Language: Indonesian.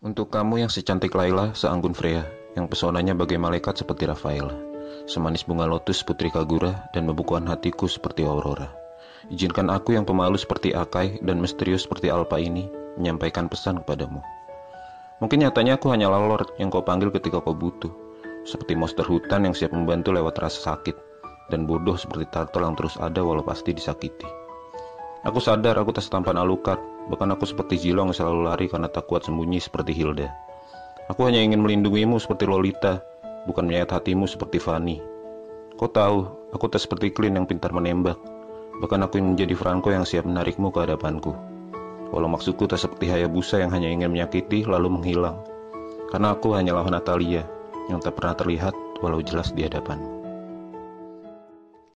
Untuk kamu yang secantik Laila, seanggun Freya, yang pesonanya bagai malaikat seperti Rafael, semanis bunga lotus putri Kagura, dan membukukan hatiku seperti Aurora. Izinkan aku yang pemalu seperti Akai dan misterius seperti Alpa ini menyampaikan pesan kepadamu. Mungkin nyatanya aku hanyalah Lord yang kau panggil ketika kau butuh, seperti monster hutan yang siap membantu lewat rasa sakit, dan bodoh seperti turtle yang terus ada walau pasti disakiti. Aku sadar aku tak setampan Alucard, bahkan aku seperti Zilong yang selalu lari karena tak kuat sembunyi seperti Hilda. Aku hanya ingin melindungimu seperti Lolita, bukan menyayat hatimu seperti Fanny. Kau tahu, aku tak seperti Clint yang pintar menembak, bahkan aku ingin menjadi Franco yang siap menarikmu ke hadapanku. Walau maksudku tak seperti Hayabusa yang hanya ingin menyakiti lalu menghilang. Karena aku hanyalah Natalia yang tak pernah terlihat walau jelas di hadapanmu.